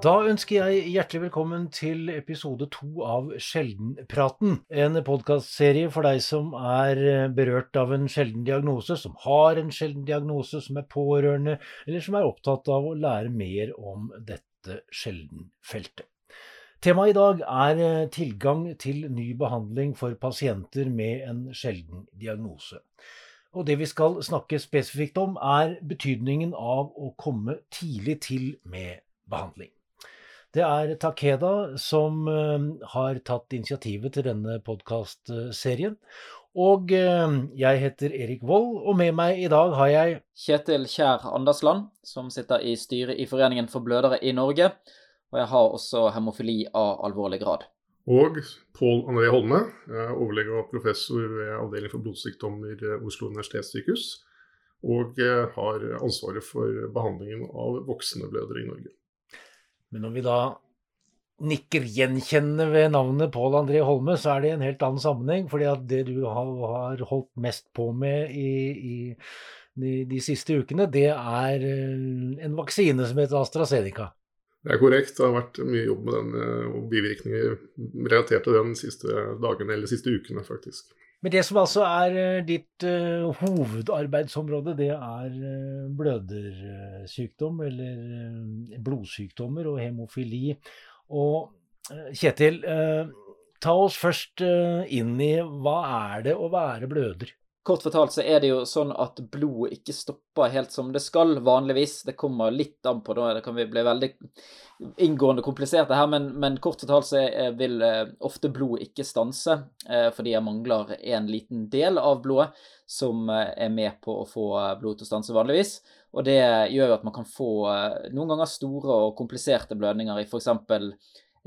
Da ønsker jeg hjertelig velkommen til episode to av Sjeldenpraten. En podkastserie for deg som er berørt av en sjelden diagnose, som har en sjelden diagnose, som er pårørende, eller som er opptatt av å lære mer om dette sjeldenfeltet. Temaet i dag er tilgang til ny behandling for pasienter med en sjelden diagnose. Og det vi skal snakke spesifikt om, er betydningen av å komme tidlig til med behandling. Det er Takeda som eh, har tatt initiativet til denne podkastserien. Og eh, jeg heter Erik Vold, og med meg i dag har jeg Kjetil Kjær Andersland, som sitter i styret i Foreningen for blødere i Norge. Og jeg har også hemofili av alvorlig grad. Og Pål André Holme, overlege og professor ved Avdeling for blodsykdommer Oslo universitetssykehus. Og eh, har ansvaret for behandlingen av voksne blødere i Norge. Men når vi da nikker gjenkjennende ved navnet Pål André Holme, så er det en helt annen sammenheng. fordi at det du har holdt mest på med i, i de, de, siste ukene, det er eh, en vaksine som heter AstraZeneca. Det er korrekt. Det har vært mye jobb med den eh, og bivirkninger relatert til den siste dagene, eller siste ukene, faktisk. Men det som altså er eh, ditt uh, hovedarbeidsområde, det er uh, blødersykdom, eller uh, blodsykdommer og hemofili. Og Kjetil, ta oss først inn i hva er det å være bløder? Kort fortalt så er det jo sånn at blodet ikke stopper helt som det skal, vanligvis. Det kommer litt an på, det kan bli veldig inngående komplisert det her, men, men, kort fortalt så vil eh, ofte blod ikke stanse eh, fordi jeg mangler en liten del av blodet som eh, er med på å få blod til å stanse vanligvis. Og det gjør jo at man kan få noen ganger store og kompliserte blødninger i f.eks.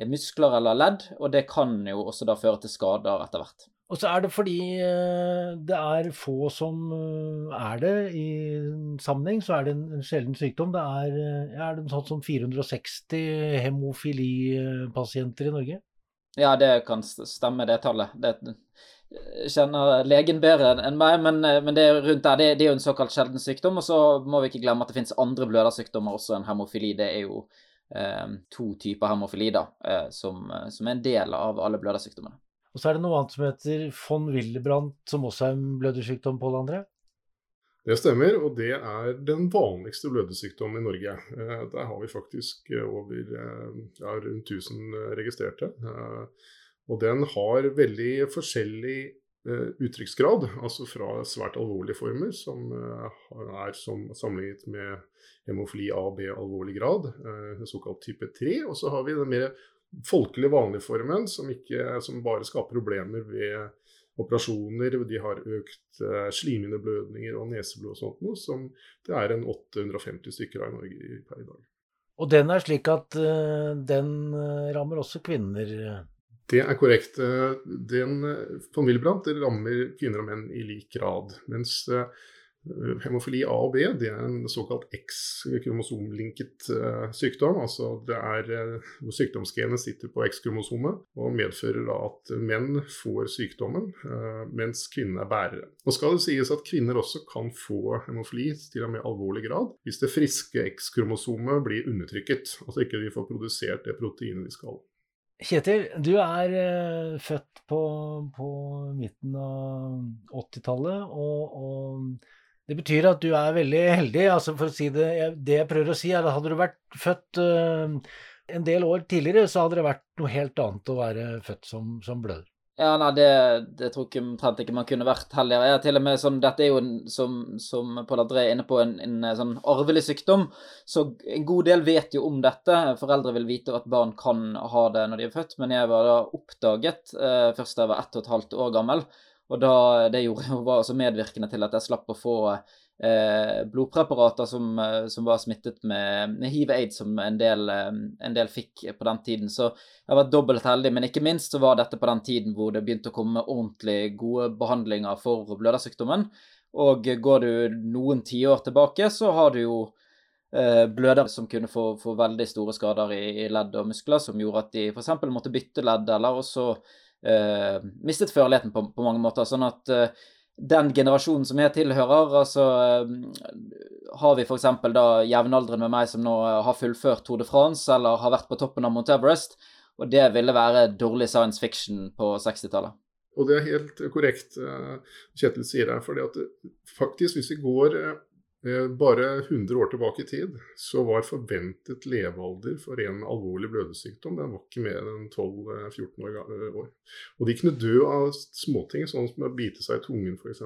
muskler eller ledd, og det kan jo også da føre til skader etter hvert. Og så er det fordi eh, det er få som eh, er det i sammenheng, så er det en sjelden sykdom. Det er, eh, er det sånn som 460 hemofilipasienter i Norge. Ja, det kan stemme, det tallet. Det kjenner legen bedre enn meg, men, men det er rundt der. Det, det, er jo en såkalt sjelden sykdom. Og så må vi ikke glemme at det finnes andre blødersykdommer også enn hemofili. Det er jo eh, to typer hemofili da, eh, som, som, er en del av alle blødersykdommene. Og så er det noe annet som heter von Willebrandt, som også er en blødersykdom, Pål André? Det stemmer, og det er den vanligste blødersykdommen i Norge. Eh, der har vi faktisk eh, over eh, ja, rundt 1000 registrerte. Og den har veldig forskjellig uttrykksgrad, altså fra svært alvorlige former, som er som sammenlignet med hemofili A og B alvorlig grad, såkalt type 3. Og så har vi den mer folkelig vanlige formen, som, ikke, som bare skaper problemer ved operasjoner. De har økt uh, slimhinneblødninger og neseblod og sånt noe, som det er en 850 stykker av i Norge per i dag. Og den er slik at uh, den uh, rammer også kvinner? Det er korrekt. Den von Wilbrandt rammer kvinner og menn i lik grad. Mens Hemofili A og B det er en såkalt X-kromosomlinket uh, sykdom. altså det er uh, hvor Sykdomsgenet sitter på X-kromosomet og medfører da at menn får sykdommen, mens kvinnene er bærere. Nå skal det sies at kvinner også kan få hemofili til og med alvorlig grad hvis det friske X-kromosomet blir undertrykket, altså ikke de får produsert det proteinet de skal. Kjetil, du er uh, født på, på, midten av 80-tallet. og, og det betyr at du er veldig heldig. altså for å si Det det jeg prøver å si, er at hadde du vært født uh, en del år tidligere, så hadde det vært noe helt annet å være født som, som bløder. Ja, nei, det, det tror jeg omtrent ikke man kunne vært heldigere. Jeg til og med sånn, Dette er jo, en, som, som Pål André er inne på, en, en, sånn arvelig sykdom. Så en god del vet jo om dette. Foreldre vil vite at barn kan ha det når de er født, men jeg var da oppdaget eh, først da jeg var ett og et halvt år gammel. Og da, det gjorde, var også medvirkende til at jeg slapp å få eh, blodpreparater som, eh, som, var smittet med, med hiv-aids, som en del, eh, en del, fikk på den tiden. Så jeg var dobbelt heldig. Men ikke minst så var dette på den tiden hvor det begynte å komme ordentlig gode behandlinger for blødersykdommen. Og går du noen tiår tilbake, så har du jo eh, blødere som kunne få, få, veldig store skader i, i ledd og muskler, som gjorde at de f.eks. måtte bytte ledd, eller også mistet førligheten på, på, mange måter. Sånn at eh, den generasjonen som jeg tilhører, altså har vi f.eks. da jevnaldrende med meg som nå har fullført Tour de France eller har vært på toppen av Mount Everest, og det ville være dårlig science fiction på 60-tallet. Og det er helt korrekt, Kjetil sier her, fordi at faktisk, hvis vi går Eh, bare 100 år tilbake i tid så var forventet levealder for en alvorlig blødersykdom den var ikke mer enn 12-14 eh, år. Og de kunne dø av småting, sånn som å bite seg i tungen f.eks.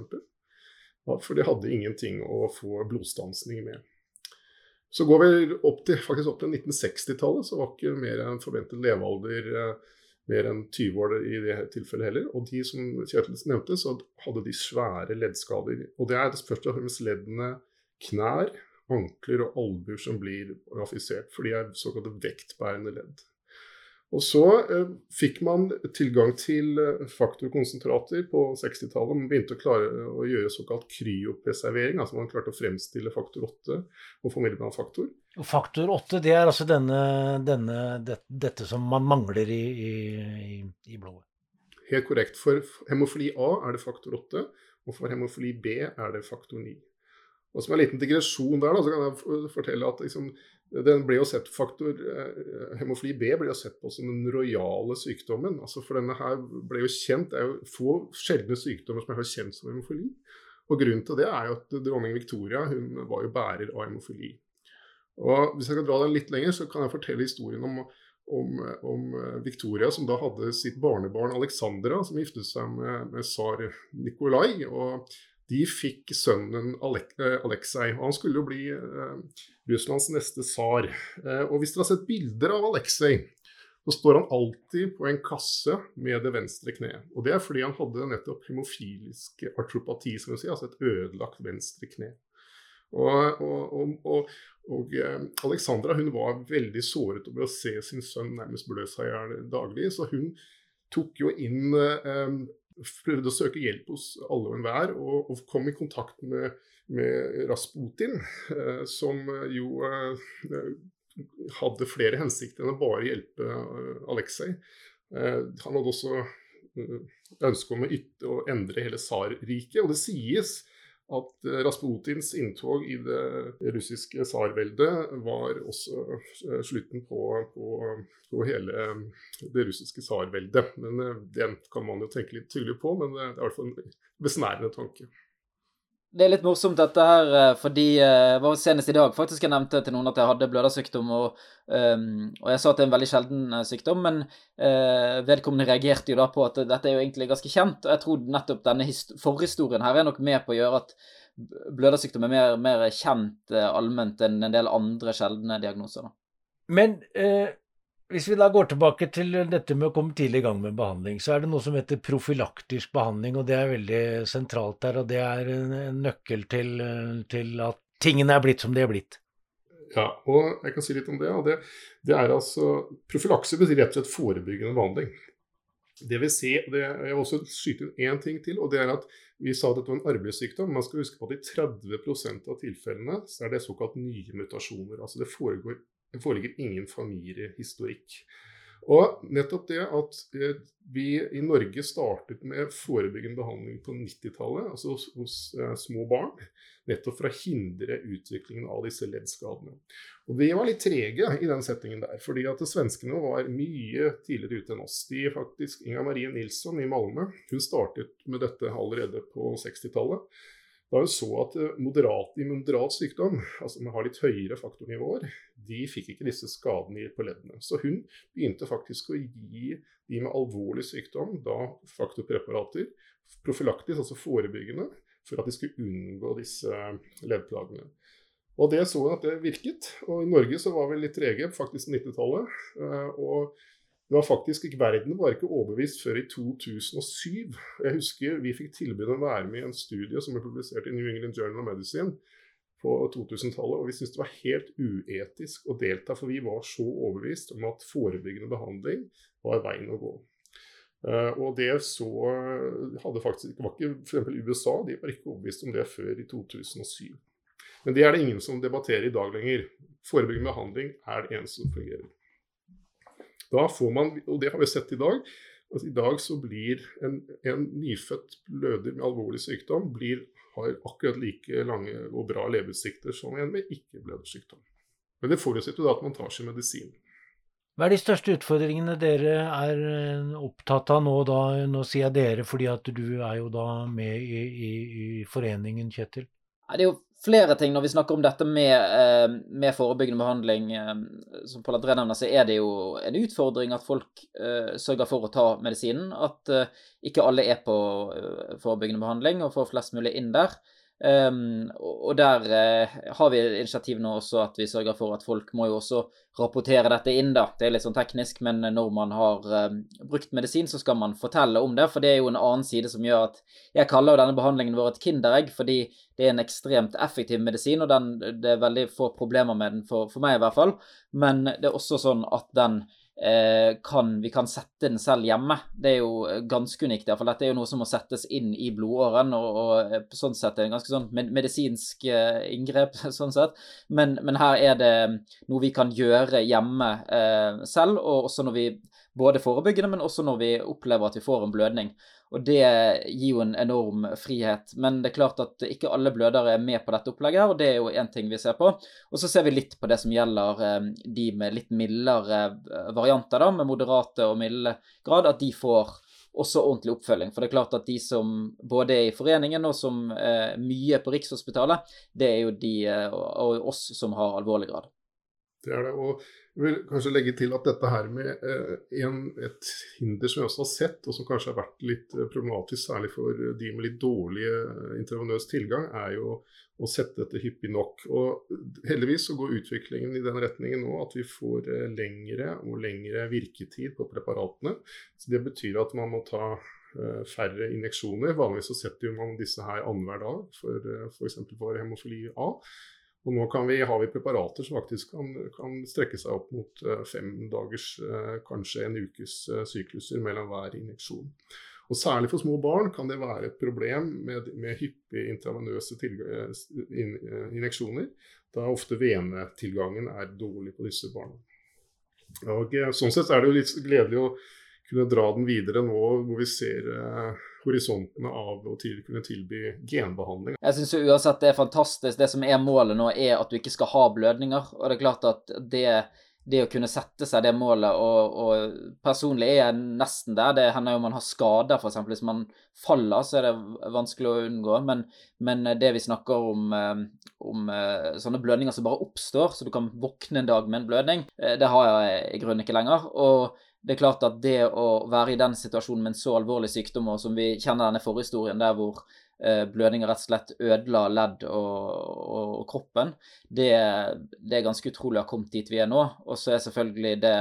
For, for de hadde ingenting å få blodstansning med. Så går vi opp til, faktisk opp til 1960-tallet, så var ikke mer enn forventet levealder eh, mer enn 20 år i det tilfellet heller. Og de som Kjetil nevnte, så hadde de svære leddskader. Og det er først og fremst leddene knær, ankler og albuer som blir affisert, for de er såkalte vektbærende ledd. Og så eh, fikk man tilgang til eh, faktorkonsentrater på 60-tallet. Man begynte å klare å gjøre såkalt kryopreservering, altså man klarte å fremstille faktor 8 og formiddelbandfaktor. Og faktor 8 det er altså denne, denne, det, dette som man mangler i, i, i, blodet? Helt korrekt. For hemofili A er det faktor 8, og for hemofili B er det faktor 9. Og som en liten digresjon der, da, så kan jeg fortelle at liksom, den ble jo sett faktor eh, Hemofili B ble jo sett på som den rojale sykdommen. altså For denne her ble jo kjent Det er jo få sjeldne sykdommer som er kjent som hemofili. Og Grunnen til det er jo at dronning Victoria hun var jo bærer av hemofili. Og Hvis jeg kan dra den litt lenger, så kan jeg fortelle historien om, om, om Victoria som da hadde sitt barnebarn Alexandra, som giftet seg med, med tsar Nikolai. og de fikk sønnen eh, Aleksej. Og han skulle jo bli eh, Russlands neste tsar. Eh, og hvis dere har sett bilder av Aleksej, så står han alltid på en kasse med det venstre kneet. Og det er fordi han hadde nettopp hemofilisk artropati, skal vi si, altså et ødelagt venstre kne. Og, og, og, og, eh, Alexandra hun var veldig såret over å se sin sønn nærmest blø seg i hjel daglig, så hun tok jo inn eh, prøvde å søke hjelp hos alle og enhver, og, og kom i kontakt med, med Rasputin, eh, som jo eh, hadde flere hensikter enn å bare hjelpe eh, Aleksej. Eh, han hadde også eh, ønske om å, ytte, å endre hele tsarriket, og det sies at eh, Rasputins inntog i det russiske tsarveldet var også eh, slutten på, på, på, hele det russiske tsarveldet. Men eh, Den kan man jo tenke litt tydelig på, men det er i hvert fall en besnærende tanke. Det er litt morsomt dette her, eh, fordi det var senest i dag faktisk jeg nevnte til noen at jeg hadde blødersykdom, og, um, og jeg sa at det er en veldig sjelden uh, sykdom, men vedkommende reagerte jo da på at dette er jo egentlig ganske kjent. og Jeg tror nettopp denne forhistorien her er nok med på å gjøre at blødersykdom er mer, mer kjent allment enn en del andre sjeldne diagnoser. Da. Men hvis vi da går tilbake til dette med å komme tidlig i gang med behandling, så er det noe som heter profylaktisk behandling, og det er veldig sentralt der. Og det er en nøkkel til, til at tingene er blitt som de er blitt. Ja, og jeg kan si litt om det. det, det er altså, Profylakse betyr rett og slett forebyggende behandling. Det vil si, det, Jeg vil også skyte inn én ting til. og det er at Vi sa at dette var en arbeidssykdom. Man skal huske på at i 30 av tilfellene så er det såkalt nye mutasjoner. altså Det foregår det foreligger ingen familiehistorikk. Og nettopp det at eh, vi i Norge startet med forebyggende behandling på 90-tallet, altså hos, hos eh, små barn, nettopp for å hindre utviklingen av disse leddskadene. Og Vi var litt trege i den settingen der, fordi at svenskene var mye tidligere ute enn oss. De faktisk, Inga Marie Nilsson i Malmö hun startet med dette allerede på 60-tallet. Da hun så at eh, moderat, i moderat sykdom, altså man har litt høyere faktornivåer, de fikk ikke disse skadene på leddene. Så hun begynte faktisk å gi de med alvorlig sykdom da faktorpreparater, profylaktisk, altså forebyggende, for at de skulle unngå disse leddplagene. Og det så hun at det virket. Og i Norge så var vi litt trege, faktisk 90-tallet. Eh, og det var faktisk ikke Verden var ikke overbevist før i 2007. Jeg husker vi fikk tilbud om å være med i en studie som ble publisert i New England Journal of Medicine på 2000-tallet, og vi syntes det var helt uetisk å delta, for vi var så overbevist om at forebyggende behandling var veien å gå. Uh, og det så hadde faktisk, var ikke f.eks. USA, de var ikke overbevist om det før i 2007. Men det er det ingen som debatterer i dag lenger. Forebyggende behandling er det eneste som fungerer. Da får man, og det har vi sett i dag, Altså, I dag så blir en, en nyfødt bløder med alvorlig sykdom blir, har akkurat like lange og bra leveutsikter som en med ikke-blødersykdom. Men det forutsetter da at man tar sin medisin. Hva er de største utfordringene dere er eh, opptatt av nå, da? Nå sier jeg dere fordi at du er jo da med i, i, i foreningen, Kjetil. Det er jo flere ting når vi snakker om dette med, eh, med forebyggende behandling. Eh, som Pål André nevner, så er det jo en utfordring at folk sørger for å ta medisinen. At ikke alle er på forebyggende behandling, og får flest mulig inn der. Um, og der uh, har vi initiativ nå også at vi sørger for at folk må jo også rapportere dette inn, da. Det er litt sånn teknisk, men når man har uh, brukt medisin, så skal man fortelle om det. For det er jo en annen side som gjør at Jeg kaller denne behandlingen vår et kinderegg, fordi det er en ekstremt effektiv medisin, og den, det er veldig få problemer med den, for, for meg i hvert fall. Men det er også sånn at den kan, vi kan sette den selv hjemme. Det er jo ganske unikt. for Dette er jo noe som må settes inn i blodåren, og, og eh, sånn sett er det en ganske sånn medisinsk eh, inngrep. sånn sett. Men, men, her er det noe vi kan gjøre hjemme eh, selv, og også når vi både forebyggende, men også når vi opplever at vi får en blødning. Og det gir jo en enorm frihet. Men det er klart at ikke alle blødere er med på dette opplegget, og det er jo én ting vi ser på. Og så ser vi litt på det som gjelder eh, de med litt mildere eh, varianter, da, med moderate og milde grad, at de får også ordentlig oppfølging. For det er klart at de som både er i foreningen og som er mye på Rikshospitalet, det er jo de eh, og oss som har alvorlig grad. Det er det. Og jeg vil kanskje legge til at dette her med eh, en, et hinder som vi også har sett, og som kanskje har vært litt eh, problematisk, særlig for de med litt dårlig eh, intravenøs tilgang, er jo å sette dette hyppig nok. Og heldigvis så går utviklingen i den retningen nå at vi får lengre og lengre virketid på preparatene. Så Det betyr at man må ta færre injeksjoner. Vanligvis så setter man disse her annenhver dag for f.eks. for, hemofili A. Og nå vi, har vi preparater som faktisk kan, kan strekke seg opp mot uh, fem dagers, uh, kanskje en ukes uh, sykluser mellom hver injeksjon. Og Særlig for små barn kan det være et problem med, med hyppige intravenøse injeksjoner, da ofte venetilgangen er dårlig på disse barna. Og Sånn sett er det jo litt gledelig å kunne dra den videre nå hvor vi ser horisontene av å til, kunne tilby genbehandling. Jeg syns uansett det er fantastisk. Det som er målet nå, er at du ikke skal ha blødninger. Og det er klart at det, det å kunne sette seg det målet, og, og, personlig er jeg nesten der. Det hender jo man har skader, f.eks. Hvis man faller, så er det vanskelig å unngå. Men, men det vi snakker om, eh, om eh, sånne blødninger som bare oppstår, så du kan våkne en dag med en blødning, eh, det har jeg i grunnen ikke lenger. og det er klart at det å være i den situasjonen med en så alvorlig sykdom, og som vi kjenner denne forhistorien der hvor eh, blødninger rett og slett ødela ledd og, og, og kroppen, det, det, er ganske utrolig å ha kommet dit vi er nå. Og så er selvfølgelig det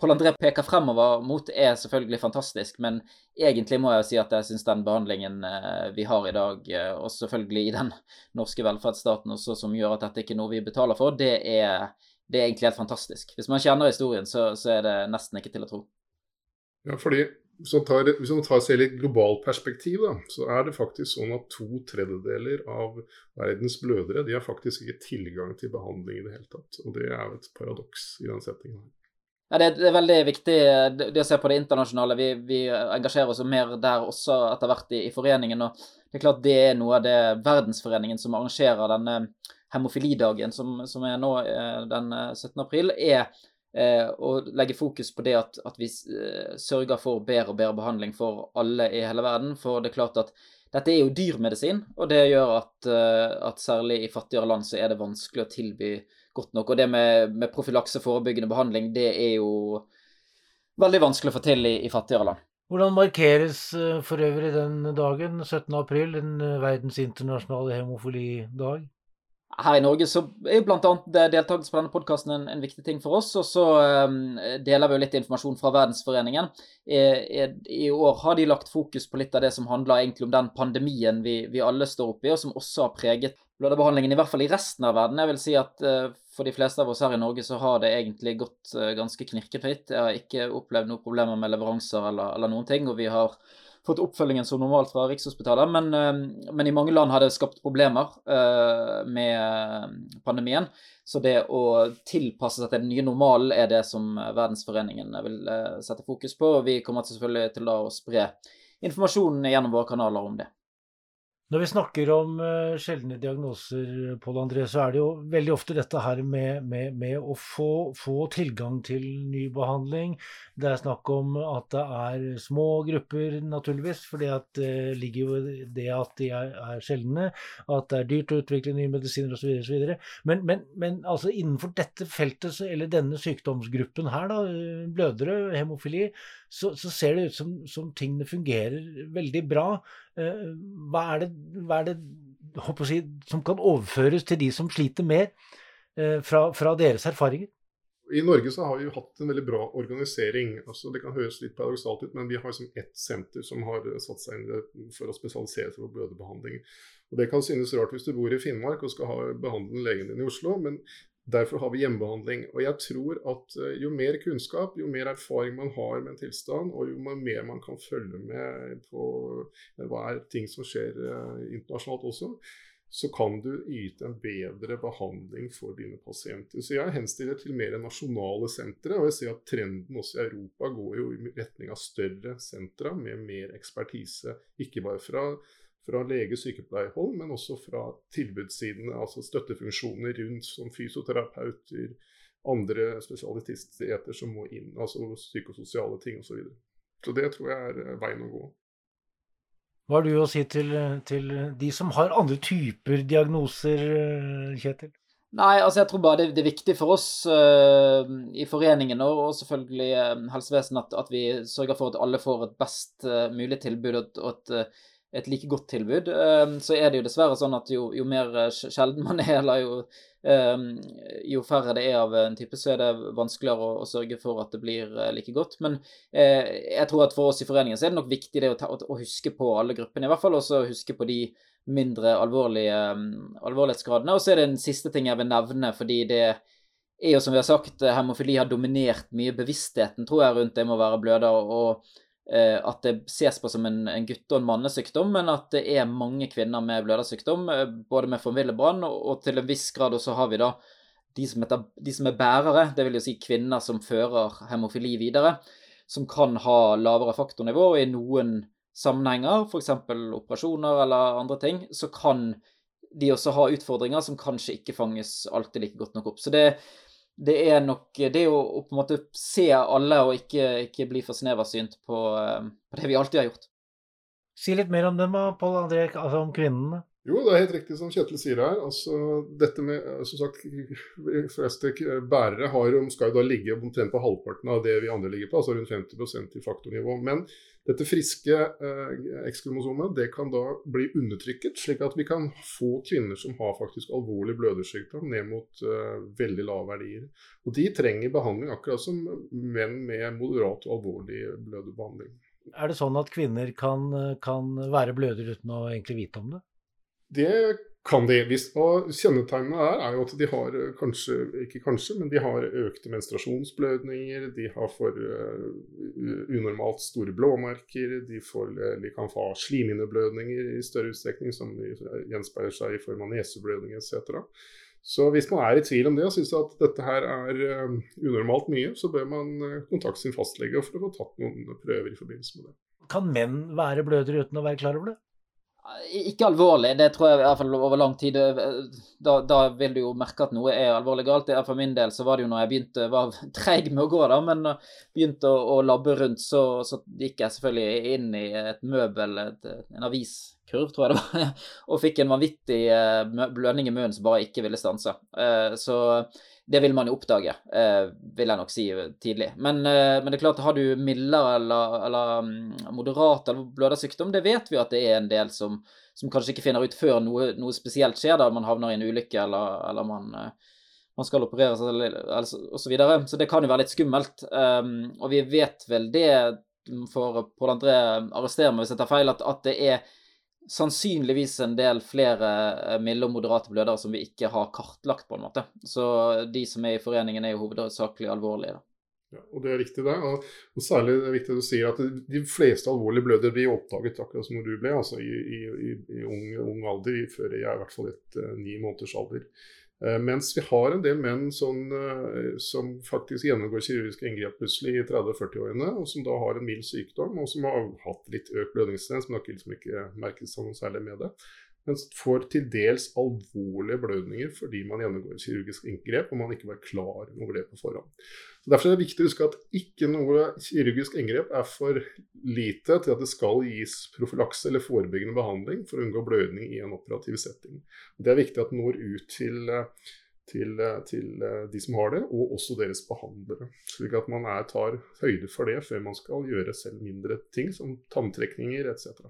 Pål André peker fremover mot, er selvfølgelig fantastisk, men egentlig må jeg jo si at jeg syns den behandlingen eh, vi har i dag, eh, og selvfølgelig i den norske velferdsstaten også, som gjør at dette ikke er noe vi betaler for, det er det er egentlig helt fantastisk. Hvis man kjenner historien, så, så er det nesten ikke til å tro. Ja, fordi hvis man tar, hvis man tar seg litt globalt perspektiv, da, så er det faktisk sånn at to tredjedeler av verdens blødere de har faktisk ikke tilgang til behandling i det hele tatt. Og det er jo et paradoks i den settingen. Ja, det, det, er veldig viktig det å se på det internasjonale. Vi, vi engasjerer oss mer der også etter hvert i, i, foreningen. og Det er klart det er noe av det verdensforeningen som arrangerer denne hemofilidagen, som, som er nå eh, den 17. Eh, april, er eh, å legge fokus på det at, at vi sørger for bedre og bedre behandling for alle i hele verden. For det er klart at dette er jo dyr medisin, og det gjør at, at særlig i fattigere land så er det vanskelig å tilby godt nok. Og det med, med profylakse, forebyggende behandling, det er jo veldig vanskelig å få til i, i fattigere land. Hvordan markeres for øvrig den dagen, 17. april, den verdens internasjonale hemofilidag? Her i Norge så er jo bl.a. deltakelse på denne podkasten en, en, viktig ting for oss. Og så um, deler vi jo litt informasjon fra Verdensforeningen. I, i, I, år har de lagt fokus på litt av det som handler egentlig om den pandemien vi, vi alle står oppe i, og som også har preget bløderbehandlingen, i hvert fall i resten av verden. Jeg vil si at uh, for de fleste av oss her i Norge så har det egentlig gått uh, ganske knirkefritt. Jeg har ikke opplevd noen problemer med leveranser eller, eller noen ting. og vi har fått oppfølgingen som normalt fra Rikshospitalet. Men, men i mange land har det skapt problemer med pandemien. Så det å tilpasse seg til den nye normalen er det som Verdensforeningen vil sette fokus på. Og vi kommer selvfølgelig til å spre informasjonen gjennom våre kanaler om det. Når vi snakker om uh, sjeldne diagnoser, Pål André, så er det jo veldig ofte dette her med, med, med å få, få, tilgang til ny behandling. Det er snakk om at det er små grupper, naturligvis, at det ligger jo det at de er, er sjeldne, at det er dyrt å utvikle nye medisiner osv. Men, men, men altså innenfor dette feltet, eller denne sykdomsgruppen her, da, blødere, hemofili, så, så ser det ut som, som tingene fungerer veldig bra. Eh, hva er det, hva er det si, som kan overføres til de som sliter mer, eh, fra, fra, deres erfaringer? I Norge så har vi hatt en veldig bra organisering. altså Det kan høres litt paradoksalt ut, men vi har liksom ett senter som har satt seg inn for å spesialisere seg på blødebehandling. Og Det kan synes rart hvis du bor i Finnmark og skal ha behandle legen din i Oslo, men Derfor har vi hjemmebehandling. Og jeg tror at eh, jo mer kunnskap, jo mer erfaring man har med en tilstand, og jo mer man kan følge med på eh, hva er ting som skjer uh, internasjonalt også, så kan du yte en bedre behandling for dine pasienter. Så jeg henstiller til mer nasjonale sentre, og jeg ser at trenden også i Europa går jo i retning av større sentra med mer ekspertise. Ikke bare fra fra lege- og sykepleierhold, men også fra tilbudssidene, altså støttefunksjoner rundt som fysioterapeuter, andre spesialister som må inn, altså psykososiale ting osv. Så, videre. så det tror jeg er eh, veien å gå. Hva har du å si til, til de som har andre typer diagnoser, eh, Kjetil? Nei, altså jeg tror bare det, det er viktig for oss uh, i foreningen og, og selvfølgelig uh, helsevesenet at, at, vi sørger for at alle får et best uh, mulig tilbud, og, og at et like godt tilbud. Ehm, så er det jo dessverre sånn at jo, jo mer eh, sjelden man er, eller jo, ehm, jo, færre det er av en type, så er det vanskeligere å, å sørge for at det blir eh, like godt. Men eh, jeg tror at for oss i foreningen så er det nok viktig det å, ta, å huske på alle gruppene, i hvert fall. også huske på de mindre alvorlige ehm, alvorlighetsgradene. Og så er det en siste ting jeg vil nevne, fordi det er jo som vi har sagt, hemofili har dominert mye bevisstheten, tror jeg, rundt det med å være bløder. og at det ses på som en, en gutte- og en mannesykdom, men at det er mange kvinner med blødersykdom, eh, både med von brann, og, og, til en viss grad også har vi da de som, heter, de som er bærere, det vil jo si kvinner som fører hemofili videre, som kan ha lavere faktornivå, og i noen sammenhenger, f.eks. operasjoner eller andre ting, så kan de også ha utfordringer som kanskje ikke fanges alltid like godt nok opp. Så det, det er nok det å, å, på en måte se alle og ikke, ikke bli for sneversynt på, eh, på, det vi alltid har gjort. Si litt mer om dem, Pål André, altså om kvinnene. Jo, det er helt riktig som Kjetil sier her. Altså, dette med, som sagt, De fleste bærere har, skal jo da ligge omtrent på halvparten av det vi andre ligger på, altså rundt 50% i faktornivå. Men dette friske eh, X-kromosomet det kan da bli undertrykket, slik at vi kan få kvinner som har faktisk alvorlig blødersykdom, ned mot eh, veldig lave verdier. Og De trenger behandling akkurat som menn med moderat og alvorlig blødebehandling. Er det sånn at kvinner kan, kan være bløder uten å egentlig vite om det? Det kan de. Og kjennetegnene der er jo at de har eh, kanskje, ikke kanskje, men de har økte menstruasjonsblødninger, de har for uh, unormalt store blåmerker, de, får, eh, de kan få slimhinneblødninger i større utstrekning, som gjenspeiler seg i form av neseblødning etc. Så hvis man er i tvil om det og syns at dette her er uh, unormalt mye, så bør man kontakte sin fastlege for å få tatt noen prøver i forbindelse med det. Kan menn være blødere uten å være klar over det? Ikke alvorlig, det tror jeg i hvert fall over lang tid. Da, da, vil du jo merke at noe er alvorlig galt. For min del så var det jo når jeg begynte, var treig med å gå, da, men begynte å, å labbe rundt, så, så, gikk jeg selvfølgelig inn i et møbel, et, en aviskurv, tror jeg det var, og fikk en vanvittig eh, blødning i munnen som bare ikke ville stanse. Eh, så det vil man jo oppdage, eh, vil jeg nok si tidlig. Men, eh, men, det er klart, har du mildere eller, eller mm, moderat eller blødersykdom, det vet vi at det er en del som, som kanskje ikke finner ut før noe, noe, spesielt skjer, da man havner i en ulykke eller, eller man, eh, man, skal opereres osv. Så, videre. så det kan jo være litt skummelt. Um, og vi vet vel det, for Pål André arresterer meg hvis jeg tar feil, at, at det er sannsynligvis en del flere eh, milde og moderate blødere som vi ikke har kartlagt, på en måte. Så de som er i foreningen, er jo hovedsakelig alvorlige. da. Ja, og Det er riktig, det. Og, og særlig det er viktig at du sier at de fleste alvorlige blødere blir oppdaget akkurat som du ble, altså i, i, i, i ung, ung, alder, før er i hvert fall et uh, ni måneders alder. Uh, mens vi har en del menn som, uh, som faktisk gjennomgår kirurgiske inngrep plutselig i 30-40-årene, og som da har en mild sykdom, og som har hatt litt økt blødningstendens, men har liksom ikke merket seg noe særlig med det men får til dels alvorlige blødninger fordi man gjennomgår et kirurgisk inngrep og man ikke var klar over det på forhånd. Så Derfor er det viktig å huske at ikke noe kirurgisk inngrep er for lite til at det skal gis profylakse eller forebyggende behandling for å unngå blødning i en operativ setting. Det er viktig at det når ut til, til, til de som har det, og også deres behandlere. Slik at man er, tar høyde for det før man skal gjøre selv mindre ting som tanntrekninger etc.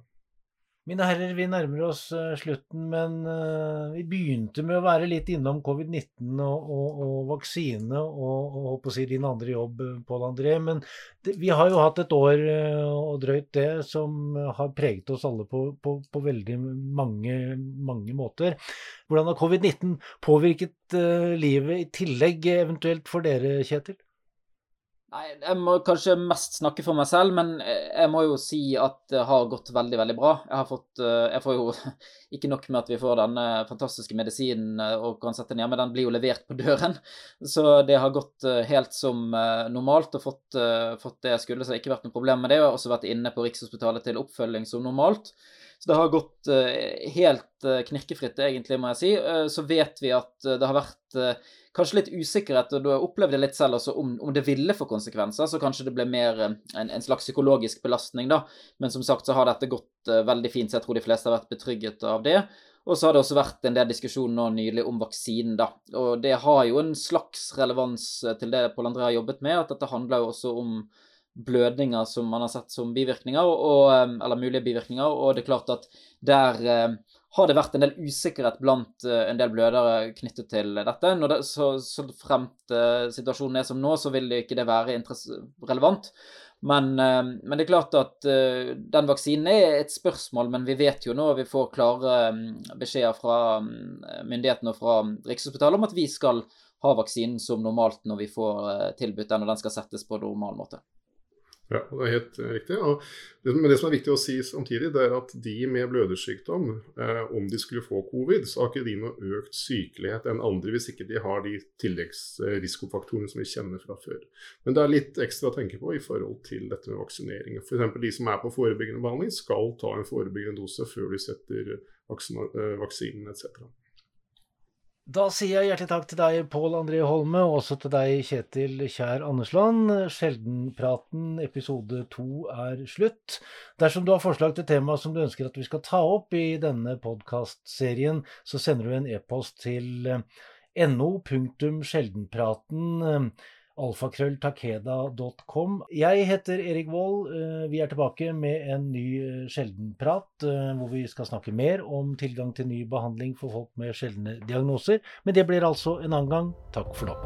Mine herrer, vi nærmer oss uh, slutten, men uh, vi begynte med å være litt innom covid-19 og, og, og, vaksine og, og håper å si din andre jobb, eh, Pål André. Men det, vi har jo hatt et år og drøyt det som har preget oss alle på, på, på veldig mange, mange, måter. Hvordan har covid-19 påvirket livet i tillegg, eventuelt for dere, Kjetil? Nei, jeg må kanskje mest snakke for meg selv, men jeg må jo si at det har gått veldig, veldig bra. Jeg har fått eh, Jeg får jo ikke nok med at vi får denne fantastiske medisinen eh, og kan sette den hjemme, den blir jo levert på døren. Så det har gått eh, helt som normalt og fått, fått det jeg skulle, så det har ikke vært noe problem med det. Jeg har også vært inne på Rikshospitalet til oppfølging som normalt. Så det har gått helt knirkefritt, egentlig, må jeg si. Så vet vi at det har vært kanskje litt usikkerhet, og du opplevde litt selv også om, om, det ville få konsekvenser. Så kanskje det ble mer eh, en, en, slags psykologisk belastning, da. Men som sagt så har dette gått veldig fint, så jeg tror de fleste har vært betrygget av det. Og så har det også vært en del diskusjon nå nylig om vaksinen, da. Og det har jo en slags relevans eh, til det Pål André har jobbet med, at dette handler jo også om blødninger som man har sett som bivirkninger, og, eller mulige bivirkninger. Og det er klart at der har det vært en del usikkerhet blant uh, en del blødere knyttet til dette. Det, så, så fremt uh, situasjonen er som nå, så vil det ikke det være relevant. Men, uh, men, det er klart at den vaksinen er et spørsmål, men vi vet jo nå, vi får klare um, beskjeder fra um, myndighetene og fra Rikshospitalet om at vi skal ha vaksinen som normalt når vi får tilbudt den, og den skal settes på normal måte. Ja, det er helt riktig. Og det, men det som er viktig å si samtidig, det er at de med blødersykdom, eh, om de skulle få covid, så har ikke de noe økt sykelighet enn andre hvis ikke de har de tilleggsrisikofaktorene som vi kjenner fra før. Men det er litt ekstra å tenke på i forhold til dette med vaksinering. F.eks. de som er på forebyggende behandling, skal ta en forebyggende dose før de setter eh, vaksinen etc. Da sier jeg hjertelig takk til deg, Pål André Holme, og også til deg, Kjetil Kjær Andersland. Sjeldenpraten episode to er slutt. Dersom du har forslag til tema som du ønsker at vi skal ta opp i denne podkastserien, så sender du en e-post til no.sjeldenpraten alfakrølltakeda.com. Jeg heter Erik Vold. Eh, vi er tilbake med en ny eh, sjeldenprat, eh, hvor vi skal snakke mer om tilgang til ny behandling for folk med sjeldne diagnoser. Men det blir altså en annen gang. Takk for nå.